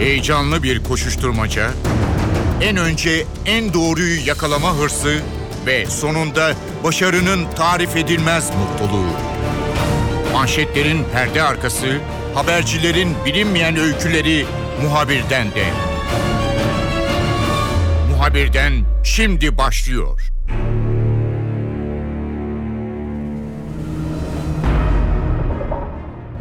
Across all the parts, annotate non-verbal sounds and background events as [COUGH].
Heyecanlı bir koşuşturmaca, en önce en doğruyu yakalama hırsı ve sonunda başarının tarif edilmez mutluluğu. Manşetlerin perde arkası, habercilerin bilinmeyen öyküleri muhabirden de. Muhabirden şimdi başlıyor.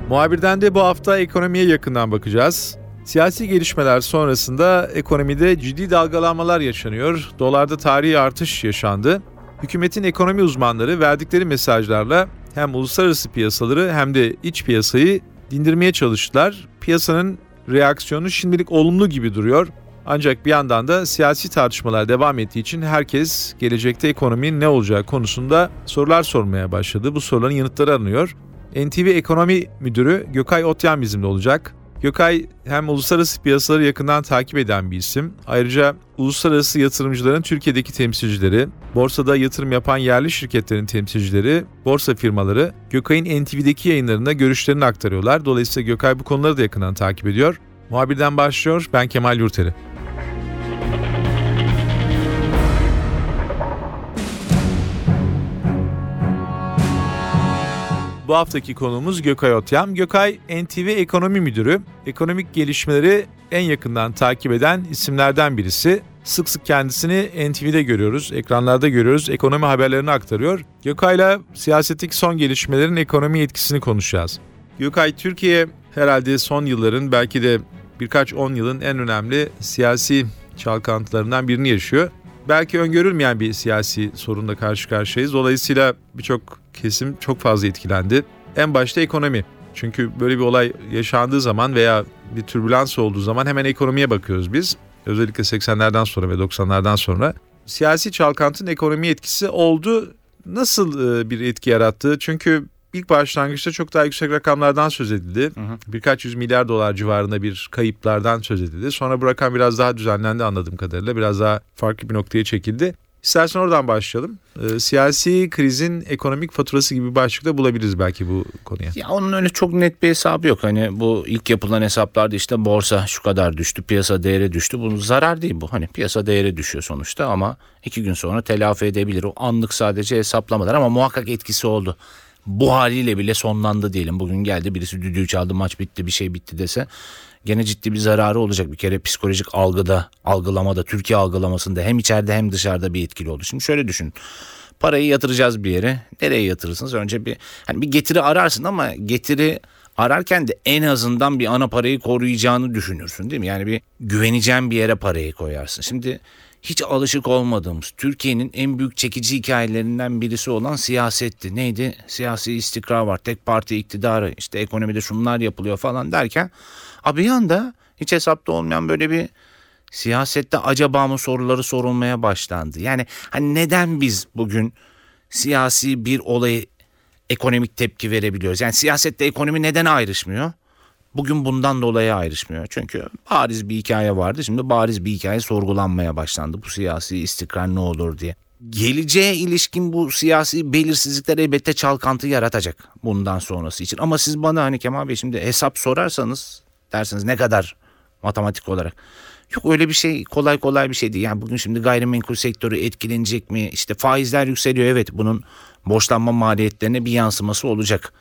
Muhabirden de bu hafta ekonomiye yakından bakacağız. Siyasi gelişmeler sonrasında ekonomide ciddi dalgalanmalar yaşanıyor. Dolarda tarihi artış yaşandı. Hükümetin ekonomi uzmanları verdikleri mesajlarla hem uluslararası piyasaları hem de iç piyasayı dindirmeye çalıştılar. Piyasanın reaksiyonu şimdilik olumlu gibi duruyor. Ancak bir yandan da siyasi tartışmalar devam ettiği için herkes gelecekte ekonominin ne olacağı konusunda sorular sormaya başladı. Bu soruların yanıtları aranıyor. NTV Ekonomi Müdürü Gökay Otyan bizimle olacak. Gökay hem uluslararası piyasaları yakından takip eden bir isim. Ayrıca uluslararası yatırımcıların Türkiye'deki temsilcileri, borsada yatırım yapan yerli şirketlerin temsilcileri, borsa firmaları Gökay'ın NTV'deki yayınlarında görüşlerini aktarıyorlar. Dolayısıyla Gökay bu konuları da yakından takip ediyor. Muhabirden başlıyor. Ben Kemal Yurteri. Bu haftaki konuğumuz Gökay Otyam. Gökay NTV Ekonomi Müdürü. Ekonomik gelişmeleri en yakından takip eden isimlerden birisi. Sık sık kendisini NTV'de görüyoruz, ekranlarda görüyoruz, ekonomi haberlerini aktarıyor. Gökay'la siyasetteki son gelişmelerin ekonomi etkisini konuşacağız. Gökay, Türkiye herhalde son yılların belki de birkaç on yılın en önemli siyasi çalkantılarından birini yaşıyor. Belki öngörülmeyen bir siyasi sorunla karşı karşıyayız. Dolayısıyla birçok kesim çok fazla etkilendi. En başta ekonomi. Çünkü böyle bir olay yaşandığı zaman veya bir türbülans olduğu zaman hemen ekonomiye bakıyoruz biz. Özellikle 80'lerden sonra ve 90'lardan sonra. Siyasi çalkantının ekonomi etkisi oldu. Nasıl e, bir etki yarattı? Çünkü ilk başlangıçta çok daha yüksek rakamlardan söz edildi. Hı hı. Birkaç yüz milyar dolar civarında bir kayıplardan söz edildi. Sonra bu rakam biraz daha düzenlendi anladığım kadarıyla. Biraz daha farklı bir noktaya çekildi. İstersen oradan başlayalım. Ee, siyasi krizin ekonomik faturası gibi başlıkta bulabiliriz belki bu konuya. Ya onun öyle çok net bir hesabı yok. Hani bu ilk yapılan hesaplarda işte borsa şu kadar düştü, piyasa değeri düştü. Bu zarar değil bu. Hani piyasa değeri düşüyor sonuçta ama iki gün sonra telafi edebilir. O anlık sadece hesaplamalar ama muhakkak etkisi oldu bu haliyle bile sonlandı diyelim. Bugün geldi birisi düdüğü çaldı maç bitti bir şey bitti dese gene ciddi bir zararı olacak. Bir kere psikolojik algıda, algılamada, Türkiye algılamasında hem içeride hem dışarıda bir etkili oldu. Şimdi şöyle düşün. Parayı yatıracağız bir yere. Nereye yatırırsınız? Önce bir hani bir getiri ararsın ama getiri ararken de en azından bir ana parayı koruyacağını düşünürsün değil mi? Yani bir güveneceğin bir yere parayı koyarsın. Şimdi hiç alışık olmadığımız Türkiye'nin en büyük çekici hikayelerinden birisi olan siyasetti. Neydi? Siyasi istikrar var. Tek parti iktidarı işte ekonomide şunlar yapılıyor falan derken abi yanda hiç hesapta olmayan böyle bir siyasette acaba mı soruları sorulmaya başlandı. Yani hani neden biz bugün siyasi bir olayı ekonomik tepki verebiliyoruz? Yani siyasette ekonomi neden ayrışmıyor? Bugün bundan dolayı ayrışmıyor. Çünkü bariz bir hikaye vardı. Şimdi bariz bir hikaye sorgulanmaya başlandı. Bu siyasi istikrar ne olur diye. Geleceğe ilişkin bu siyasi belirsizlikler elbette çalkantı yaratacak bundan sonrası için. Ama siz bana hani Kemal Bey şimdi hesap sorarsanız dersiniz ne kadar matematik olarak. Yok öyle bir şey kolay kolay bir şey değil. Yani bugün şimdi gayrimenkul sektörü etkilenecek mi? İşte faizler yükseliyor evet bunun borçlanma maliyetlerine bir yansıması olacak.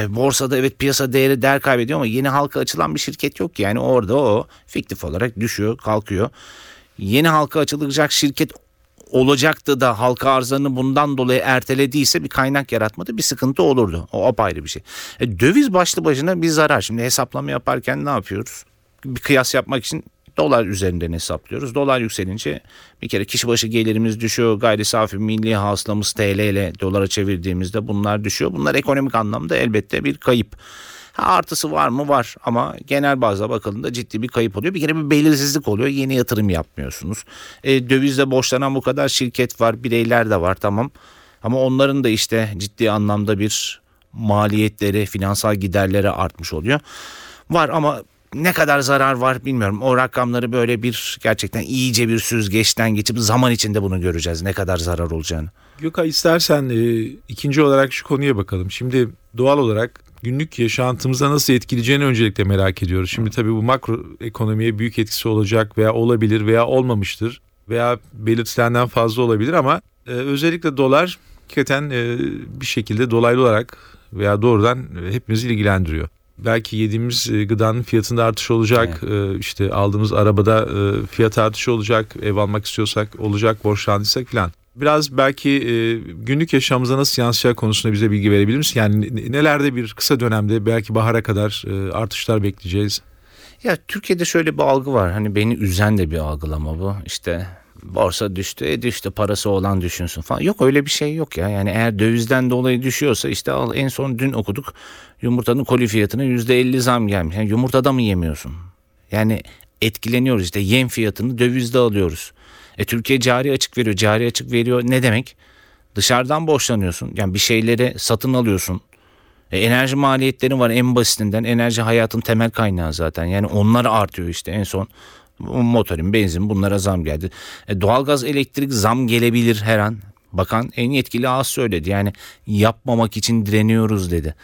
E, borsada evet piyasa değeri değer kaybediyor ama yeni halka açılan bir şirket yok yani orada o fiktif olarak düşüyor kalkıyor. Yeni halka açılacak şirket olacaktı da halka arzlarını bundan dolayı ertelediyse bir kaynak yaratmadı bir sıkıntı olurdu. O apayrı bir şey. E, döviz başlı başına bir zarar. Şimdi hesaplama yaparken ne yapıyoruz? Bir kıyas yapmak için dolar üzerinden hesaplıyoruz. Dolar yükselince bir kere kişi başı gelirimiz düşüyor. Gayri safi milli hasılamız TL ile dolara çevirdiğimizde bunlar düşüyor. Bunlar ekonomik anlamda elbette bir kayıp. Ha, artısı var mı? Var ama genel bazda bakıldığında ciddi bir kayıp oluyor. Bir kere bir belirsizlik oluyor. Yeni yatırım yapmıyorsunuz. E, dövizle borçlanan bu kadar şirket var, bireyler de var tamam. Ama onların da işte ciddi anlamda bir maliyetleri, finansal giderleri artmış oluyor. Var ama ne kadar zarar var bilmiyorum. O rakamları böyle bir gerçekten iyice bir süzgeçten geçip zaman içinde bunu göreceğiz. Ne kadar zarar olacağını. Gökay istersen e, ikinci olarak şu konuya bakalım. Şimdi doğal olarak günlük yaşantımıza nasıl etkileyeceğini öncelikle merak ediyoruz. Şimdi tabii bu makro ekonomiye büyük etkisi olacak veya olabilir veya olmamıştır veya belirtilenden fazla olabilir ama e, özellikle dolar hakikaten e, bir şekilde dolaylı olarak veya doğrudan e, hepimizi ilgilendiriyor. Belki yediğimiz e, gıdanın fiyatında artış olacak, e, işte aldığımız arabada e, fiyat artışı olacak, ev almak istiyorsak olacak, borçlandıysak falan. Biraz belki e, günlük yaşamımıza nasıl yansıyacağı konusunda bize bilgi verebilir misin? Yani ne- nelerde bir kısa dönemde belki bahara kadar e, artışlar bekleyeceğiz? Ya Türkiye'de şöyle bir algı var. Hani beni üzen de bir algılama bu. İşte borsa düştü, e düştü parası olan düşünsün falan. Yok öyle bir şey yok ya. Yani eğer dövizden dolayı düşüyorsa işte al en son dün okuduk yumurtanın koli fiyatına %50 zam gelmiş. Yani yumurtada mı yemiyorsun? Yani etkileniyoruz işte yem fiyatını dövizde alıyoruz. E Türkiye cari açık veriyor. Cari açık veriyor ne demek? Dışarıdan borçlanıyorsun. Yani bir şeyleri satın alıyorsun. E, enerji maliyetleri var en basitinden. Enerji hayatın temel kaynağı zaten. Yani onlar artıyor işte en son. Motorin, benzin bunlara zam geldi. E, doğalgaz, elektrik zam gelebilir her an. Bakan en yetkili ağız söyledi. Yani yapmamak için direniyoruz dedi.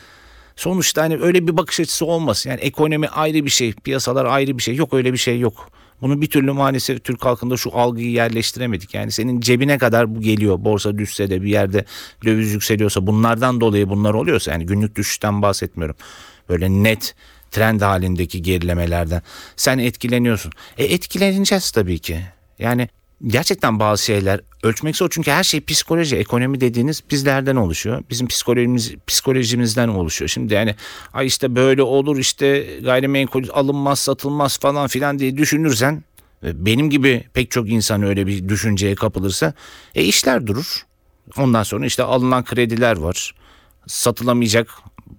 Sonuçta hani öyle bir bakış açısı olmasın. Yani ekonomi ayrı bir şey, piyasalar ayrı bir şey. Yok öyle bir şey yok. Bunu bir türlü maalesef Türk halkında şu algıyı yerleştiremedik. Yani senin cebine kadar bu geliyor. Borsa düşse de bir yerde döviz yükseliyorsa bunlardan dolayı bunlar oluyorsa yani günlük düşüşten bahsetmiyorum. Böyle net trend halindeki gerilemelerden sen etkileniyorsun. E etkileneceğiz tabii ki. Yani gerçekten bazı şeyler ölçmek zor çünkü her şey psikoloji, ekonomi dediğiniz bizlerden oluşuyor. Bizim psikolojimiz psikolojimizden oluşuyor. Şimdi yani ay işte böyle olur işte gayrimenkul alınmaz, satılmaz falan filan diye düşünürsen e, benim gibi pek çok insan öyle bir düşünceye kapılırsa e işler durur. Ondan sonra işte alınan krediler var. Satılamayacak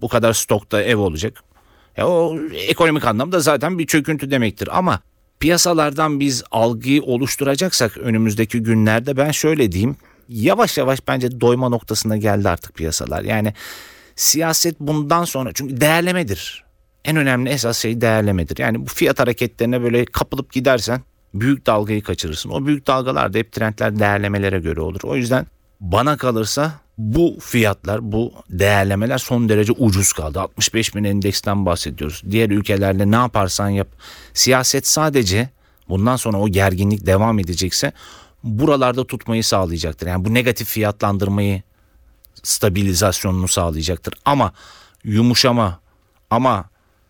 bu kadar stokta ev olacak. Ya o ekonomik anlamda zaten bir çöküntü demektir ama piyasalardan biz algıyı oluşturacaksak önümüzdeki günlerde ben şöyle diyeyim. Yavaş yavaş bence doyma noktasına geldi artık piyasalar. Yani siyaset bundan sonra çünkü değerlemedir. En önemli esas şey değerlemedir. Yani bu fiyat hareketlerine böyle kapılıp gidersen büyük dalgayı kaçırırsın. O büyük dalgalar da hep trendler değerlemelere göre olur. O yüzden bana kalırsa bu fiyatlar, bu değerlemeler son derece ucuz kaldı. 65 bin endeksten bahsediyoruz. Diğer ülkelerle ne yaparsan yap. Siyaset sadece bundan sonra o gerginlik devam edecekse buralarda tutmayı sağlayacaktır. Yani bu negatif fiyatlandırmayı stabilizasyonunu sağlayacaktır. Ama yumuşama ama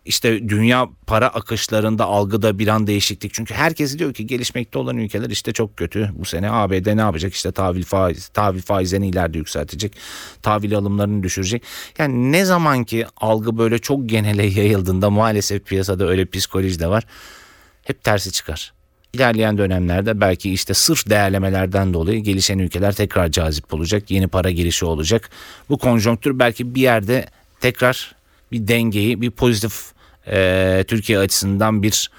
işte dünya para akışlarında algıda bir an değişiklik. Çünkü herkes diyor ki gelişmekte olan ülkeler işte çok kötü. Bu sene ABD ne yapacak? İşte tahvil faiz, tahvil faizlerini ileride yükseltecek. Tahvil alımlarını düşürecek. Yani ne zaman ki algı böyle çok genele [LAUGHS] yayıldığında maalesef piyasada öyle psikoloji de var. Hep tersi çıkar. İlerleyen dönemlerde belki işte sırf değerlemelerden dolayı gelişen ülkeler tekrar cazip olacak. Yeni para girişi olacak. Bu konjonktür belki bir yerde tekrar bir dengeyi, bir pozitif e, Türkiye açısından bir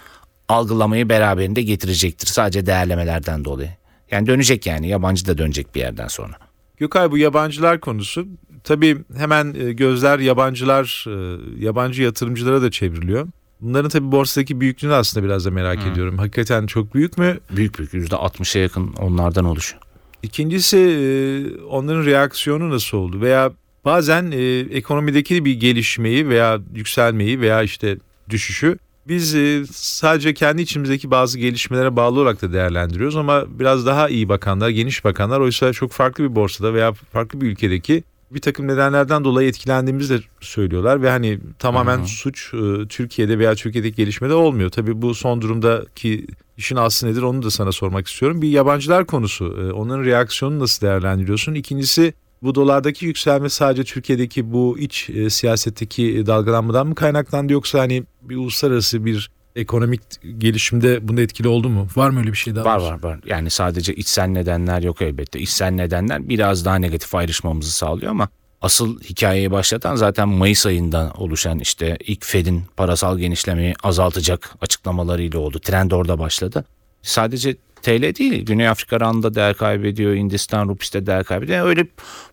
algılamayı beraberinde getirecektir. Sadece değerlemelerden dolayı. Yani dönecek yani yabancı da dönecek bir yerden sonra. Gökay bu yabancılar konusu tabii hemen e, gözler yabancılar, e, yabancı yatırımcılara da çevriliyor. Bunların tabii borsadaki büyüklüğünü aslında biraz da merak ediyorum. Hakikaten çok büyük mü? Büyük büyük %60'a yakın onlardan oluşuyor. İkincisi e, onların reaksiyonu nasıl oldu? Veya bazen e, ekonomideki bir gelişmeyi veya yükselmeyi veya işte düşüşü biz e, sadece kendi içimizdeki bazı gelişmelere bağlı olarak da değerlendiriyoruz ama biraz daha iyi bakanlar, geniş bakanlar oysa çok farklı bir borsada veya farklı bir ülkedeki bir takım nedenlerden dolayı etkilendiğimizi de söylüyorlar ve hani tamamen hı. suç e, Türkiye'de veya Türkiye'deki gelişmede olmuyor. Tabii bu son durumdaki işin aslı nedir onu da sana sormak istiyorum. Bir yabancılar konusu. e, Onların reaksiyonunu nasıl değerlendiriyorsun? İkincisi bu dolardaki yükselme sadece Türkiye'deki bu iç e, siyasetteki e, dalgalanmadan mı kaynaklandı yoksa hani bir uluslararası bir ekonomik gelişimde bunda etkili oldu mu? Var mı öyle bir şey daha? Var var var. Yani sadece içsel nedenler yok elbette. İçsel nedenler biraz daha negatif ayrışmamızı sağlıyor ama asıl hikayeyi başlatan zaten Mayıs ayından oluşan işte ilk Fed'in parasal genişlemeyi azaltacak açıklamalarıyla oldu. Trend orada başladı. Sadece TL değil. Güney Afrika randa değer kaybediyor. Hindistan rupisi de değer kaybediyor. Yani öyle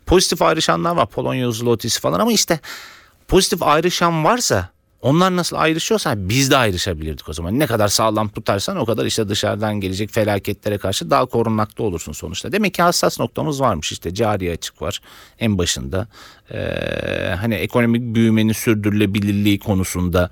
pozitif ayrışanlar var. Polonya zlotisi falan ama işte pozitif ayrışan varsa Onlar nasıl ayrışıyorsa biz de ayrışabilirdik o zaman. Ne kadar sağlam tutarsan o kadar işte dışarıdan gelecek felaketlere karşı daha korunaklı olursun sonuçta. Demek ki hassas noktamız varmış işte cari açık var en başında. Ee, hani ekonomik büyümenin sürdürülebilirliği konusunda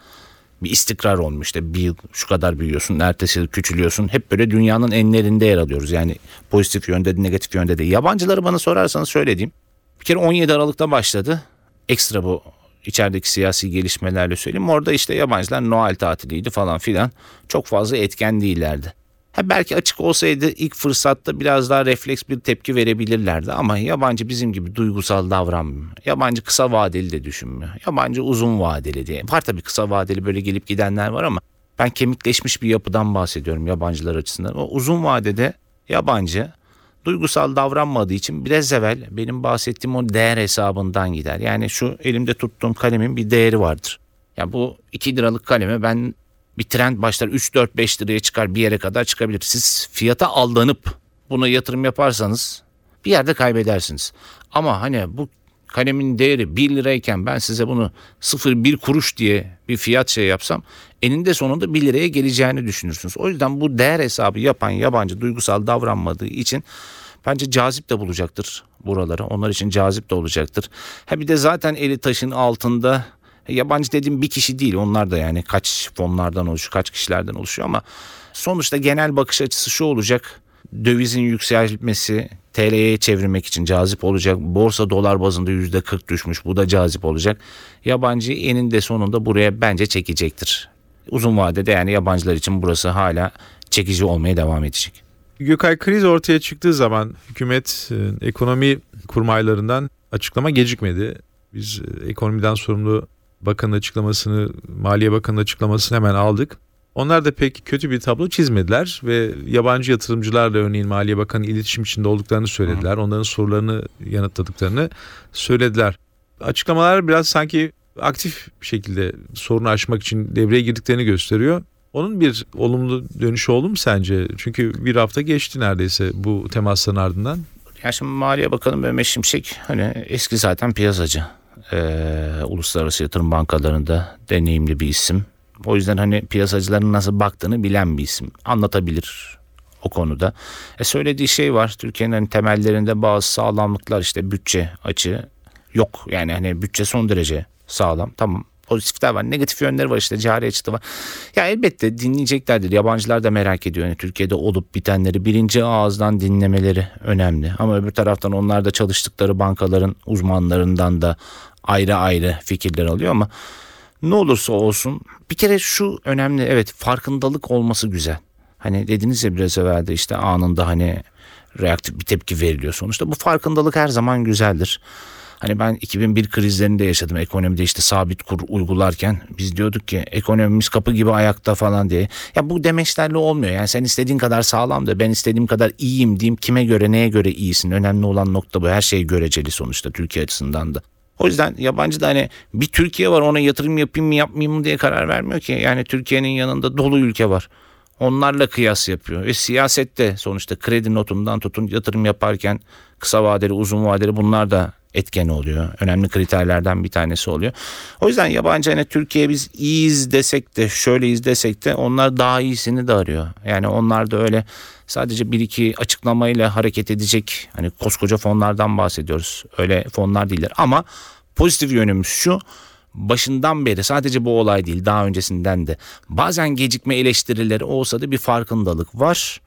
bir istikrar olmuş. İşte bir yıl şu kadar büyüyorsun, ertesi yıl küçülüyorsun. Hep böyle dünyanın enlerinde yer alıyoruz. Yani pozitif yönde de negatif yönde de. Yabancıları bana sorarsanız şöyle diyeyim. Bir kere 17 Aralık'ta başladı. Ekstra bu içerideki siyasi gelişmelerle söyleyeyim. Orada işte yabancılar Noel tatiliydi falan filan. Çok fazla etken değillerdi. Ha belki açık olsaydı ilk fırsatta biraz daha refleks bir tepki verebilirlerdi ama yabancı bizim gibi duygusal davranmıyor. Yabancı kısa vadeli de düşünmüyor. Yabancı uzun vadeli diye. Var tabii kısa vadeli böyle gelip gidenler var ama ben kemikleşmiş bir yapıdan bahsediyorum yabancılar açısından. O uzun vadede yabancı duygusal davranmadığı için biraz evvel benim bahsettiğim o değer hesabından gider. Yani şu elimde tuttuğum kalemin bir değeri vardır. Ya bu 2 liralık kaleme ben bir trend başlar 3 4 5 liraya çıkar bir yere kadar çıkabilir. Siz fiyata aldanıp buna yatırım yaparsanız bir yerde kaybedersiniz. Ama hani bu kalemin değeri 1 lirayken ben size bunu 0,1 kuruş diye bir fiyat şey yapsam eninde sonunda 1 liraya geleceğini düşünürsünüz. O yüzden bu değer hesabı yapan yabancı duygusal davranmadığı için bence cazip de bulacaktır buraları. Onlar için cazip de olacaktır. Ha bir de zaten eli taşın altında yabancı dediğim bir kişi değil. Onlar da yani kaç fonlardan oluşuyor, kaç kişilerden oluşuyor ama sonuçta genel bakış açısı şu olacak. Dövizin yükselmesi TL'ye çevirmek için cazip olacak. Borsa dolar bazında %40 düşmüş. Bu da cazip olacak. Yabancı eninde sonunda buraya bence çekecektir. Uzun vadede yani yabancılar için burası hala çekici olmaya devam edecek. Gökay kriz ortaya çıktığı zaman hükümet e, ekonomi kurmaylarından açıklama gecikmedi. Biz e, ekonomiden sorumlu bakanın açıklamasını, Maliye Bakanı'nın açıklamasını hemen aldık. Onlar da pek kötü bir tablo çizmediler ve yabancı yatırımcılarla örneğin Maliye Bakanı iletişim içinde olduklarını söylediler. Onların sorularını yanıtladıklarını söylediler. Açıklamalar biraz sanki aktif bir şekilde sorunu aşmak için devreye girdiklerini gösteriyor. Onun bir olumlu dönüşü oldu mu sence? Çünkü bir hafta geçti neredeyse bu temasların ardından. Ya şimdi Maliye Bakanı Mehmet Şimşek hani eski zaten piyasacı. Ee, uluslararası yatırım bankalarında deneyimli bir isim. O yüzden hani piyasacıların nasıl baktığını bilen bir isim. Anlatabilir o konuda. E söylediği şey var. Türkiye'nin hani temellerinde bazı sağlamlıklar işte bütçe açığı yok. Yani hani bütçe son derece sağlam. Tamam pozitifler var. Negatif yönleri var işte cari açığı var. Ya elbette dinleyeceklerdir. Yabancılar da merak ediyor. Yani Türkiye'de olup bitenleri birinci ağızdan dinlemeleri önemli. Ama öbür taraftan onlar da çalıştıkları bankaların uzmanlarından da ayrı ayrı fikirler alıyor ama ne olursa olsun bir kere şu önemli evet farkındalık olması güzel. Hani dediniz ya biraz evvel de işte anında hani reaktif bir tepki veriliyor sonuçta. Bu farkındalık her zaman güzeldir. Hani ben 2001 krizlerinde yaşadım ekonomide işte sabit kur uygularken biz diyorduk ki ekonomimiz kapı gibi ayakta falan diye. Ya bu demeçlerle olmuyor. Yani sen istediğin kadar sağlam da ben istediğim kadar iyiyim diyeyim. Kime göre neye göre iyisin? Önemli olan nokta bu. Her şey göreceli sonuçta Türkiye açısından da. O yüzden yabancı da hani bir Türkiye var ona yatırım yapayım mı yapmayayım mı diye karar vermiyor ki. Yani Türkiye'nin yanında dolu ülke var. Onlarla kıyas yapıyor. Ve siyasette sonuçta kredi notundan tutun yatırım yaparken kısa vadeli uzun vadeli bunlar da etken oluyor. Önemli kriterlerden bir tanesi oluyor. O yüzden yabancı hani Türkiye biz iyiyiz desek de şöyleyiz desek de onlar daha iyisini de arıyor. Yani onlar da öyle sadece bir iki açıklamayla hareket edecek hani koskoca fonlardan bahsediyoruz. Öyle fonlar değiller ama pozitif yönümüz şu başından beri sadece bu olay değil daha öncesinden de bazen gecikme eleştirileri olsa da bir farkındalık var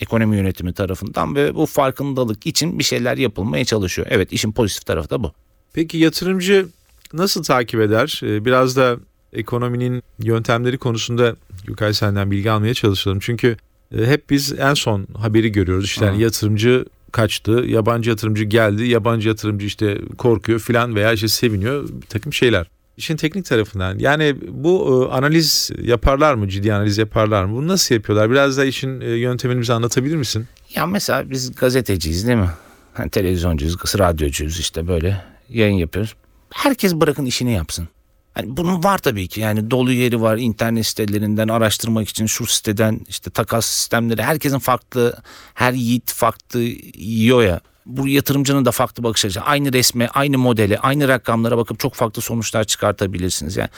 ekonomi yönetimi tarafından ve bu farkındalık için bir şeyler yapılmaya çalışıyor. Evet işin pozitif tarafı da bu. Peki yatırımcı nasıl takip eder? Ee, Biraz da ekonominin yöntemleri konusunda Gökay senden bilgi almaya çalışalım. Çünkü hep biz en son haberi görüyoruz. İşte yani yatırımcı kaçtı, yabancı yatırımcı geldi, yabancı yatırımcı işte korkuyor filan veya işte seviniyor bir takım şeyler. İşin teknik tarafından yani bu e, analiz yaparlar mı? Ciddi analiz yaparlar mı? Bunu nasıl yapıyorlar? Biraz da işin e, yöntemini bize anlatabilir misin? Ya mesela biz gazeteciyiz değil mi? Hani televizyoncuyuz, radyocuyuz işte böyle yayın yapıyoruz. Herkes bırakın işini yapsın. Hani bunun var tabii ki yani dolu yeri var internet sitelerinden araştırmak için şu siteden işte takas sistemleri herkesin farklı her yiğit farklı yiyor ya bu yatırımcının da farklı bakış açısı. Aynı resme, aynı modele, aynı rakamlara bakıp çok farklı sonuçlar çıkartabilirsiniz. Yani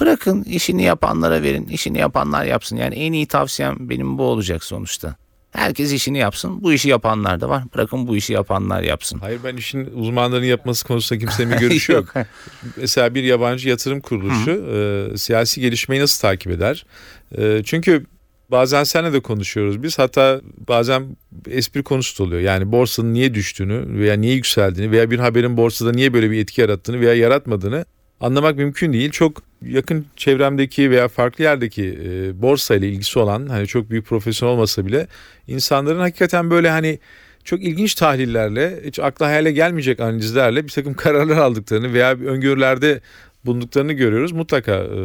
bırakın işini yapanlara verin, işini yapanlar yapsın. Yani en iyi tavsiyem benim bu olacak sonuçta. Herkes işini yapsın. Bu işi yapanlar da var. Bırakın bu işi yapanlar yapsın. Hayır ben işin uzmanlarının yapması konusunda kimsenin bir görüşü [LAUGHS] yok. Mesela bir yabancı yatırım kuruluşu e, siyasi gelişmeyi nasıl takip eder? E, çünkü bazen seninle de konuşuyoruz biz. Hatta bazen espri konusu oluyor. Yani borsanın niye düştüğünü veya niye yükseldiğini veya bir haberin borsada niye böyle bir etki yarattığını veya yaratmadığını anlamak mümkün değil. Çok yakın çevremdeki veya farklı yerdeki e, borsa ile ilgisi olan hani çok büyük profesyonel olmasa bile insanların hakikaten böyle hani çok ilginç tahlillerle hiç akla hayale gelmeyecek analizlerle bir takım [LAUGHS] kararlar aldıklarını veya öngörülerde bulunduklarını görüyoruz. Mutlaka e,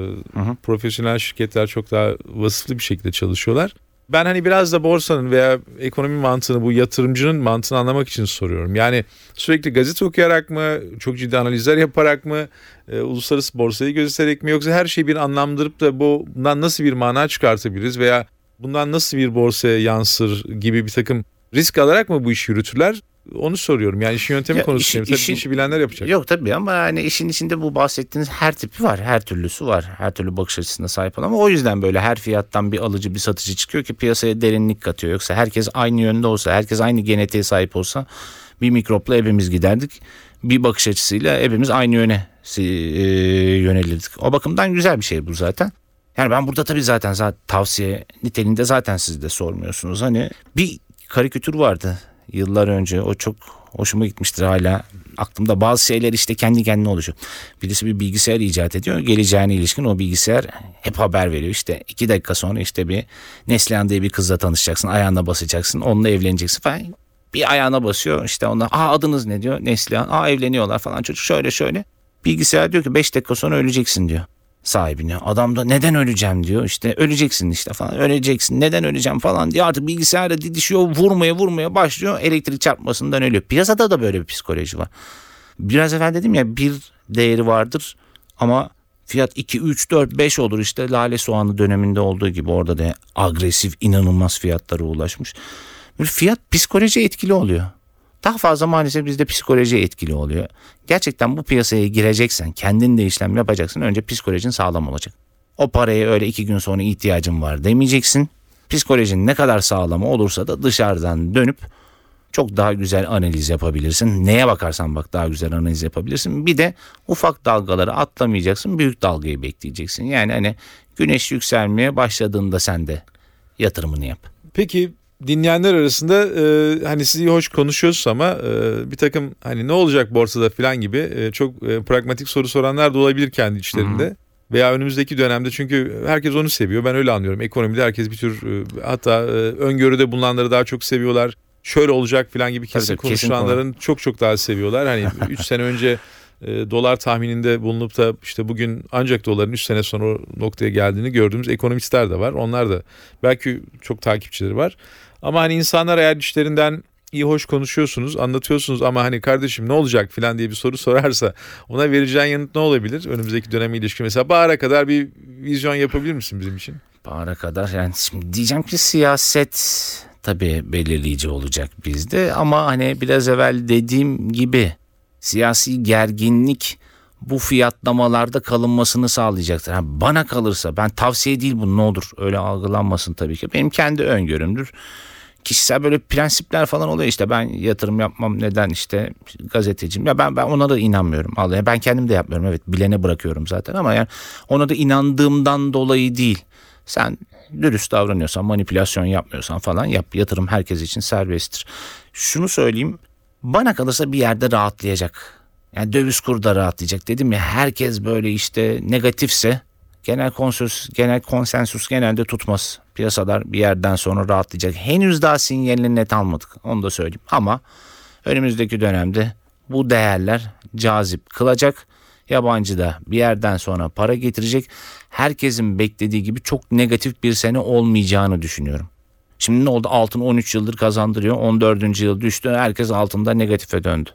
profesyonel şirketler çok daha vasıflı bir şekilde çalışıyorlar. Ben hani biraz da borsanın veya ekonomi mantığını bu yatırımcının mantığını anlamak için soruyorum. Yani sürekli gazete okuyarak mı, çok ciddi analizler yaparak mı, e, uluslararası borsayı gözeterek mi yoksa her şeyi bir anlamlandırıp da bu- bundan nasıl bir mana çıkartabiliriz veya bundan nasıl bir borsaya yansır gibi bir takım risk alarak mı bu işi yürütürler? Onu soruyorum. Yani işin yöntemi Ya konusunda işin- tabii işi bilenler yapacak. Yok tabii ama yani işin içinde bu bahsettiğiniz her tipi var. Her türlüsü var. Her türlü bakış açısına sahip olan ama o yüzden böyle her fiyattan bir alıcı bir satıcı çıkıyor ki piyasaya derinlik katıyor. Yoksa herkes aynı yönde olsa, herkes aynı genetiğe sahip olsa bir mikropla hepimiz giderdik. Bir bakış açısıyla hepimiz aynı yöne e, yönelirdik. O bakımdan güzel bir şey bu zaten. Yani ben burada tabii zaten, zaten tavsiye niteliğinde zaten siz de sormuyorsunuz. Hani bir karikatür vardı yıllar önce. O çok hoşuma gitmiştir hala. Aklımda bazı şeyler işte kendi kendine oluşuyor. Birisi bir bilgisayar icat ediyor. Geleceğine ilişkin o bilgisayar hep haber veriyor. İşte iki dakika sonra işte bir Neslihan diye bir kızla tanışacaksın. Ayağına basacaksın. Onunla evleneceksin falan. Bir ayağına basıyor işte ona. Aa adınız ne diyor? Neslihan. Aa evleniyorlar falan. Çocuk şöyle şöyle. Bilgisayar diyor ki 5 dakika sonra öleceksin diyor sahibine. Adam da neden öleceğim diyor. İşte öleceksin işte falan. Öleceksin. Neden öleceğim falan diye artık bilgisayarla didişiyor. Vurmaya vurmaya başlıyor. Elektrik çarpmasından ölüyor. Piyasada da böyle bir psikoloji var. Biraz evvel dedim ya bir değeri vardır ama fiyat 2, 3, 4, 5 olur işte lale soğanı döneminde olduğu gibi orada da agresif inanılmaz fiyatlara ulaşmış. Böyle fiyat psikoloji etkili oluyor. Daha fazla maalesef bizde psikoloji etkili oluyor. Gerçekten bu piyasaya gireceksen, kendin de işlem yapacaksın. Önce psikolojin sağlam olacak. O paraya öyle iki gün sonra ihtiyacım var demeyeceksin. Psikolojin ne kadar sağlam olursa da dışarıdan dönüp çok daha güzel analiz yapabilirsin. Neye bakarsan bak daha güzel analiz yapabilirsin. Bir de ufak dalgaları atlamayacaksın. Büyük dalgayı bekleyeceksin. Yani hani güneş yükselmeye başladığında sen de yatırımını yap. Peki dinleyenler arasında e, hani siz iyi hoş konuşuyorsunuz ama e, bir takım hani ne olacak borsada falan gibi e, çok e, pragmatik soru soranlar da olabilir kendi içlerinde. Veya önümüzdeki dönemde çünkü herkes onu seviyor. Ben öyle anlıyorum. Ekonomide herkes bir tür e, hatta e, öngörüde bulunanları daha çok seviyorlar. Şöyle olacak falan gibi kesin Tabii tabii, kesin konuşulanların çok çok daha seviyorlar. Hani [LAUGHS] 3 sene önce e, dolar tahmininde bulunup da işte bugün ancak doların 3 sene sonra o noktaya geldiğini gördüğümüz ekonomistler de var. Onlar da belki çok takipçileri var. Ama hani insanlar eğer işlerinden iyi hoş konuşuyorsunuz, anlatıyorsunuz ama hani kardeşim ne olacak falan diye bir soru sorarsa ona vereceğin yanıt ne olabilir? Önümüzdeki döneme ilişkin mesela bahara kadar bir vizyon yapabilir misin bizim için? Bahara kadar yani şimdi diyeceğim ki siyaset tabii belirleyici olacak bizde ama hani biraz evvel dediğim gibi siyasi gerginlik bu fiyatlamalarda kalınmasını sağlayacaktır. Ha, bana kalırsa ben tavsiye değil bu ne olur öyle algılanmasın tabii ki. Benim kendi öngörümdür. Kişisel böyle prensipler falan oluyor işte ben yatırım yapmam neden işte gazeteciyim ya ben ben ona da inanmıyorum. Vallahi ben kendim de yapmıyorum evet bilene bırakıyorum zaten ama yani ona da inandığımdan dolayı değil. Sen dürüst davranıyorsan, manipülasyon yapmıyorsan falan yap. Yatırım herkes için serbesttir. Şunu söyleyeyim. Bana kalırsa bir yerde rahatlayacak. Yani döviz kuru da rahatlayacak. Dedim ya herkes böyle işte negatifse genel konsensus, genel konsensus genelde tutmaz. Piyasalar bir yerden sonra rahatlayacak. Henüz daha sinyalini net almadık. Onu da söyleyeyim. Ama önümüzdeki dönemde bu değerler cazip kılacak. Yabancı da bir yerden sonra para getirecek. Herkesin beklediği gibi çok negatif bir sene olmayacağını düşünüyorum. Şimdi ne oldu? Altın 13 yıldır kazandırıyor. 14. yıl düştü. Herkes altında negatife döndü.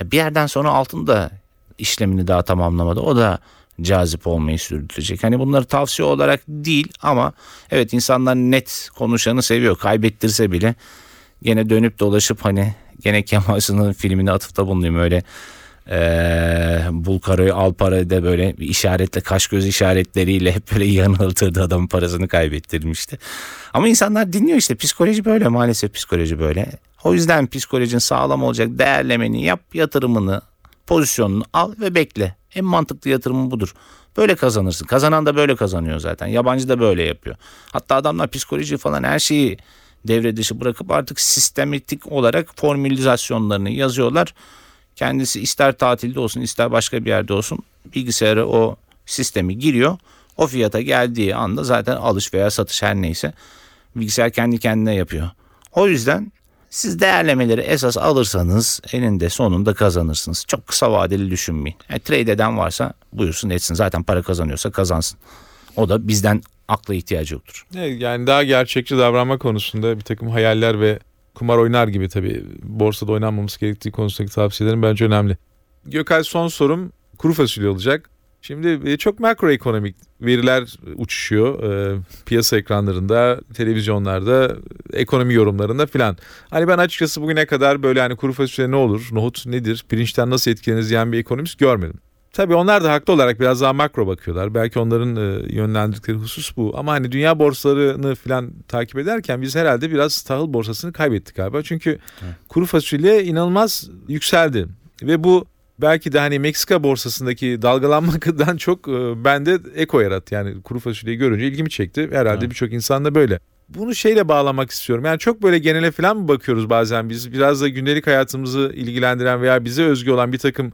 E bir yerden sonra altın da işlemini daha tamamlamadı. O da cazip olmayı sürdürecek. Hani bunları tavsiye olarak değil ama evet insanlar net konuşanı seviyor. Kaybettirse bile gene dönüp dolaşıp hani gene Kemal Sunal'ın filmine atıfta bulunayım öyle ee, Bulkaro'yu al para de böyle bir işaretle kaş göz işaretleriyle hep böyle yanıltırdı adamın parasını kaybettirmişti. Ama insanlar dinliyor işte psikoloji böyle maalesef psikoloji böyle. O yüzden psikolojin sağlam olacak değerlemeni yap yatırımını pozisyonunu al ve bekle. En mantıklı yatırımın budur. Böyle kazanırsın. Kazanan da böyle kazanıyor zaten. Yabancı da böyle yapıyor. Hatta adamlar psikoloji falan her şeyi devre dışı bırakıp artık sistematik olarak formülizasyonlarını yazıyorlar. Kendisi ister tatilde olsun ister başka bir yerde olsun bilgisayara o sistemi giriyor. O fiyata geldiği anda zaten alış veya satış her neyse bilgisayar kendi kendine yapıyor. O yüzden siz değerlemeleri esas alırsanız eninde sonunda kazanırsınız. Çok kısa vadeli düşünmeyin. Yani trade eden varsa buyursun etsin. Zaten para kazanıyorsa kazansın. O da bizden akla ihtiyacı yoktur. Yani daha gerçekçi davranma konusunda bir takım hayaller ve kumar oynar gibi tabii borsada oynanmaması gerektiği konusundaki tavsiyelerim bence önemli. Gökay son sorum kuru fasulye olacak. Şimdi e, çok makroekonomik veriler uçuşuyor e, piyasa ekranlarında, televizyonlarda, ekonomi yorumlarında filan. Hani ben açıkçası bugüne kadar böyle hani kuru fasulye ne olur, nohut nedir, pirinçten nasıl etkileniriz diyen bir ekonomist görmedim. Tabii onlar da haklı olarak biraz daha makro bakıyorlar. Belki onların e, yönlendirdikleri husus bu. Ama hani dünya borsalarını falan takip ederken biz herhalde biraz tahıl borsasını kaybettik galiba. Çünkü kuru fasulye inanılmaz yükseldi. Ve bu belki de hani Meksika borsasındaki dalgalanmadan [LAUGHS] çok e, bende eko yarattı. Yani kuru fasulyeyi görünce ilgimi çekti. Herhalde birçok insan da böyle. Bunu şeyle bağlamak istiyorum. Yani çok böyle genele falan mı bakıyoruz bazen biz? Biraz da gündelik hayatımızı ilgilendiren veya bize özgü olan bir takım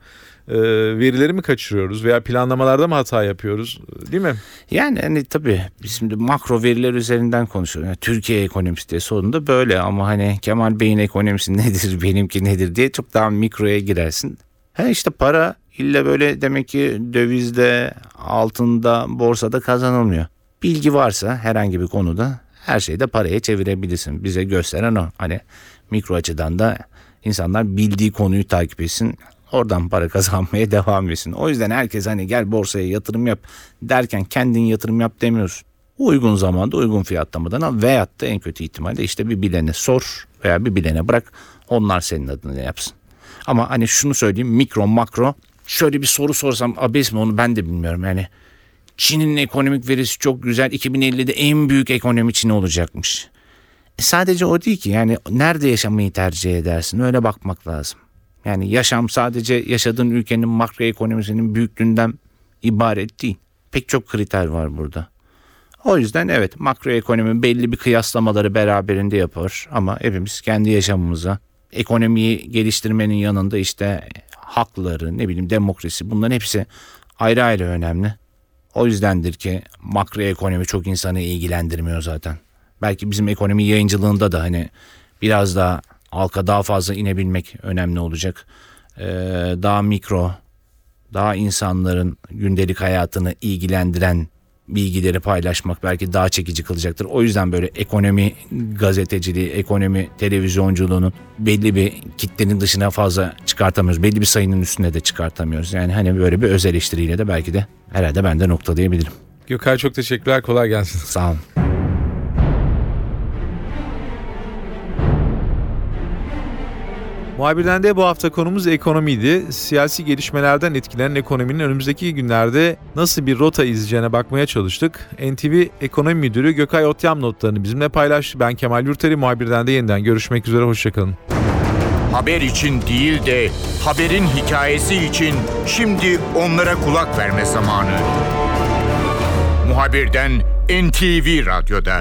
e, verileri mi kaçırıyoruz veya planlamalarda mı hata yapıyoruz değil mi? Yani hani tabii biz şimdi makro veriler üzerinden konuşuyoruz. Yani Türkiye ekonomisi diye sonunda böyle ama hani Kemal Bey'in ekonomisi [LAUGHS] nedir benimki nedir diye çok daha mikroya girersin. Ha işte para illa böyle demek ki dövizde, altında, borsada kazanılmıyor. Bilgi varsa herhangi bir konuda her şeyi de paraya çevirebilirsin. Bize gösteren o. Hani mikro açıdan da insanlar bildiği konuyu takip etsin. Oradan para [LAUGHS] kazanmaya devam etsin. O yüzden herkes hani gel borsaya yatırım yap derken kendin yatırım yap demiyoruz. Uygun zamanda uygun fiyatlamadan al veyahut da en kötü ihtimalle işte bir bilene sor veya bir bilene bırak onlar senin adına yapsın. Ama hani şunu söyleyeyim mikro makro şöyle bir soru sorsam abes mi onu ben de bilmiyorum yani. Çin'in ekonomik verisi çok güzel 2050'de en büyük ekonomi Çin olacakmış. E sadece o değil ki yani nerede yaşamayı tercih edersin öyle bakmak lazım. Yani yaşam sadece yaşadığın ülkenin makro ekonomisinin büyüklüğünden ibaret değil. Pek çok kriter var burada. O yüzden evet makro ekonomi belli bir kıyaslamaları beraberinde yapar ama hepimiz kendi yaşamımıza ekonomiyi geliştirmenin yanında işte hakları ne bileyim demokrasi bunların hepsi ayrı ayrı önemli. O yüzdendir ki makro ekonomi çok insanı ilgilendirmiyor zaten. Belki bizim ekonomi yayıncılığında da hani biraz daha halka daha fazla inebilmek önemli olacak. Ee, daha mikro, daha insanların gündelik hayatını ilgilendiren bilgileri paylaşmak belki daha çekici kılacaktır. O yüzden böyle ekonomi gazeteciliği, ekonomi televizyonculuğunun belli bir kitlenin dışına fazla çıkartamıyoruz. Belli bir sayının üstüne de çıkartamıyoruz. Yani hani böyle bir öz eleştiriyle de belki de herhalde ben de noktalayabilirim. Gökay çok teşekkürler. Kolay gelsin. Sağ olun. Muhabirden de bu hafta konumuz ekonomiydi. Siyasi gelişmelerden etkilenen ekonominin önümüzdeki günlerde nasıl bir rota izleyeceğine bakmaya çalıştık. NTV Ekonomi Müdürü Gökay Otyam notlarını bizimle paylaştı. Ben Kemal Yurteri, muhabirden de yeniden görüşmek üzere, hoşçakalın. Haber için değil de haberin hikayesi için şimdi onlara kulak verme zamanı. Muhabirden NTV Radyo'da.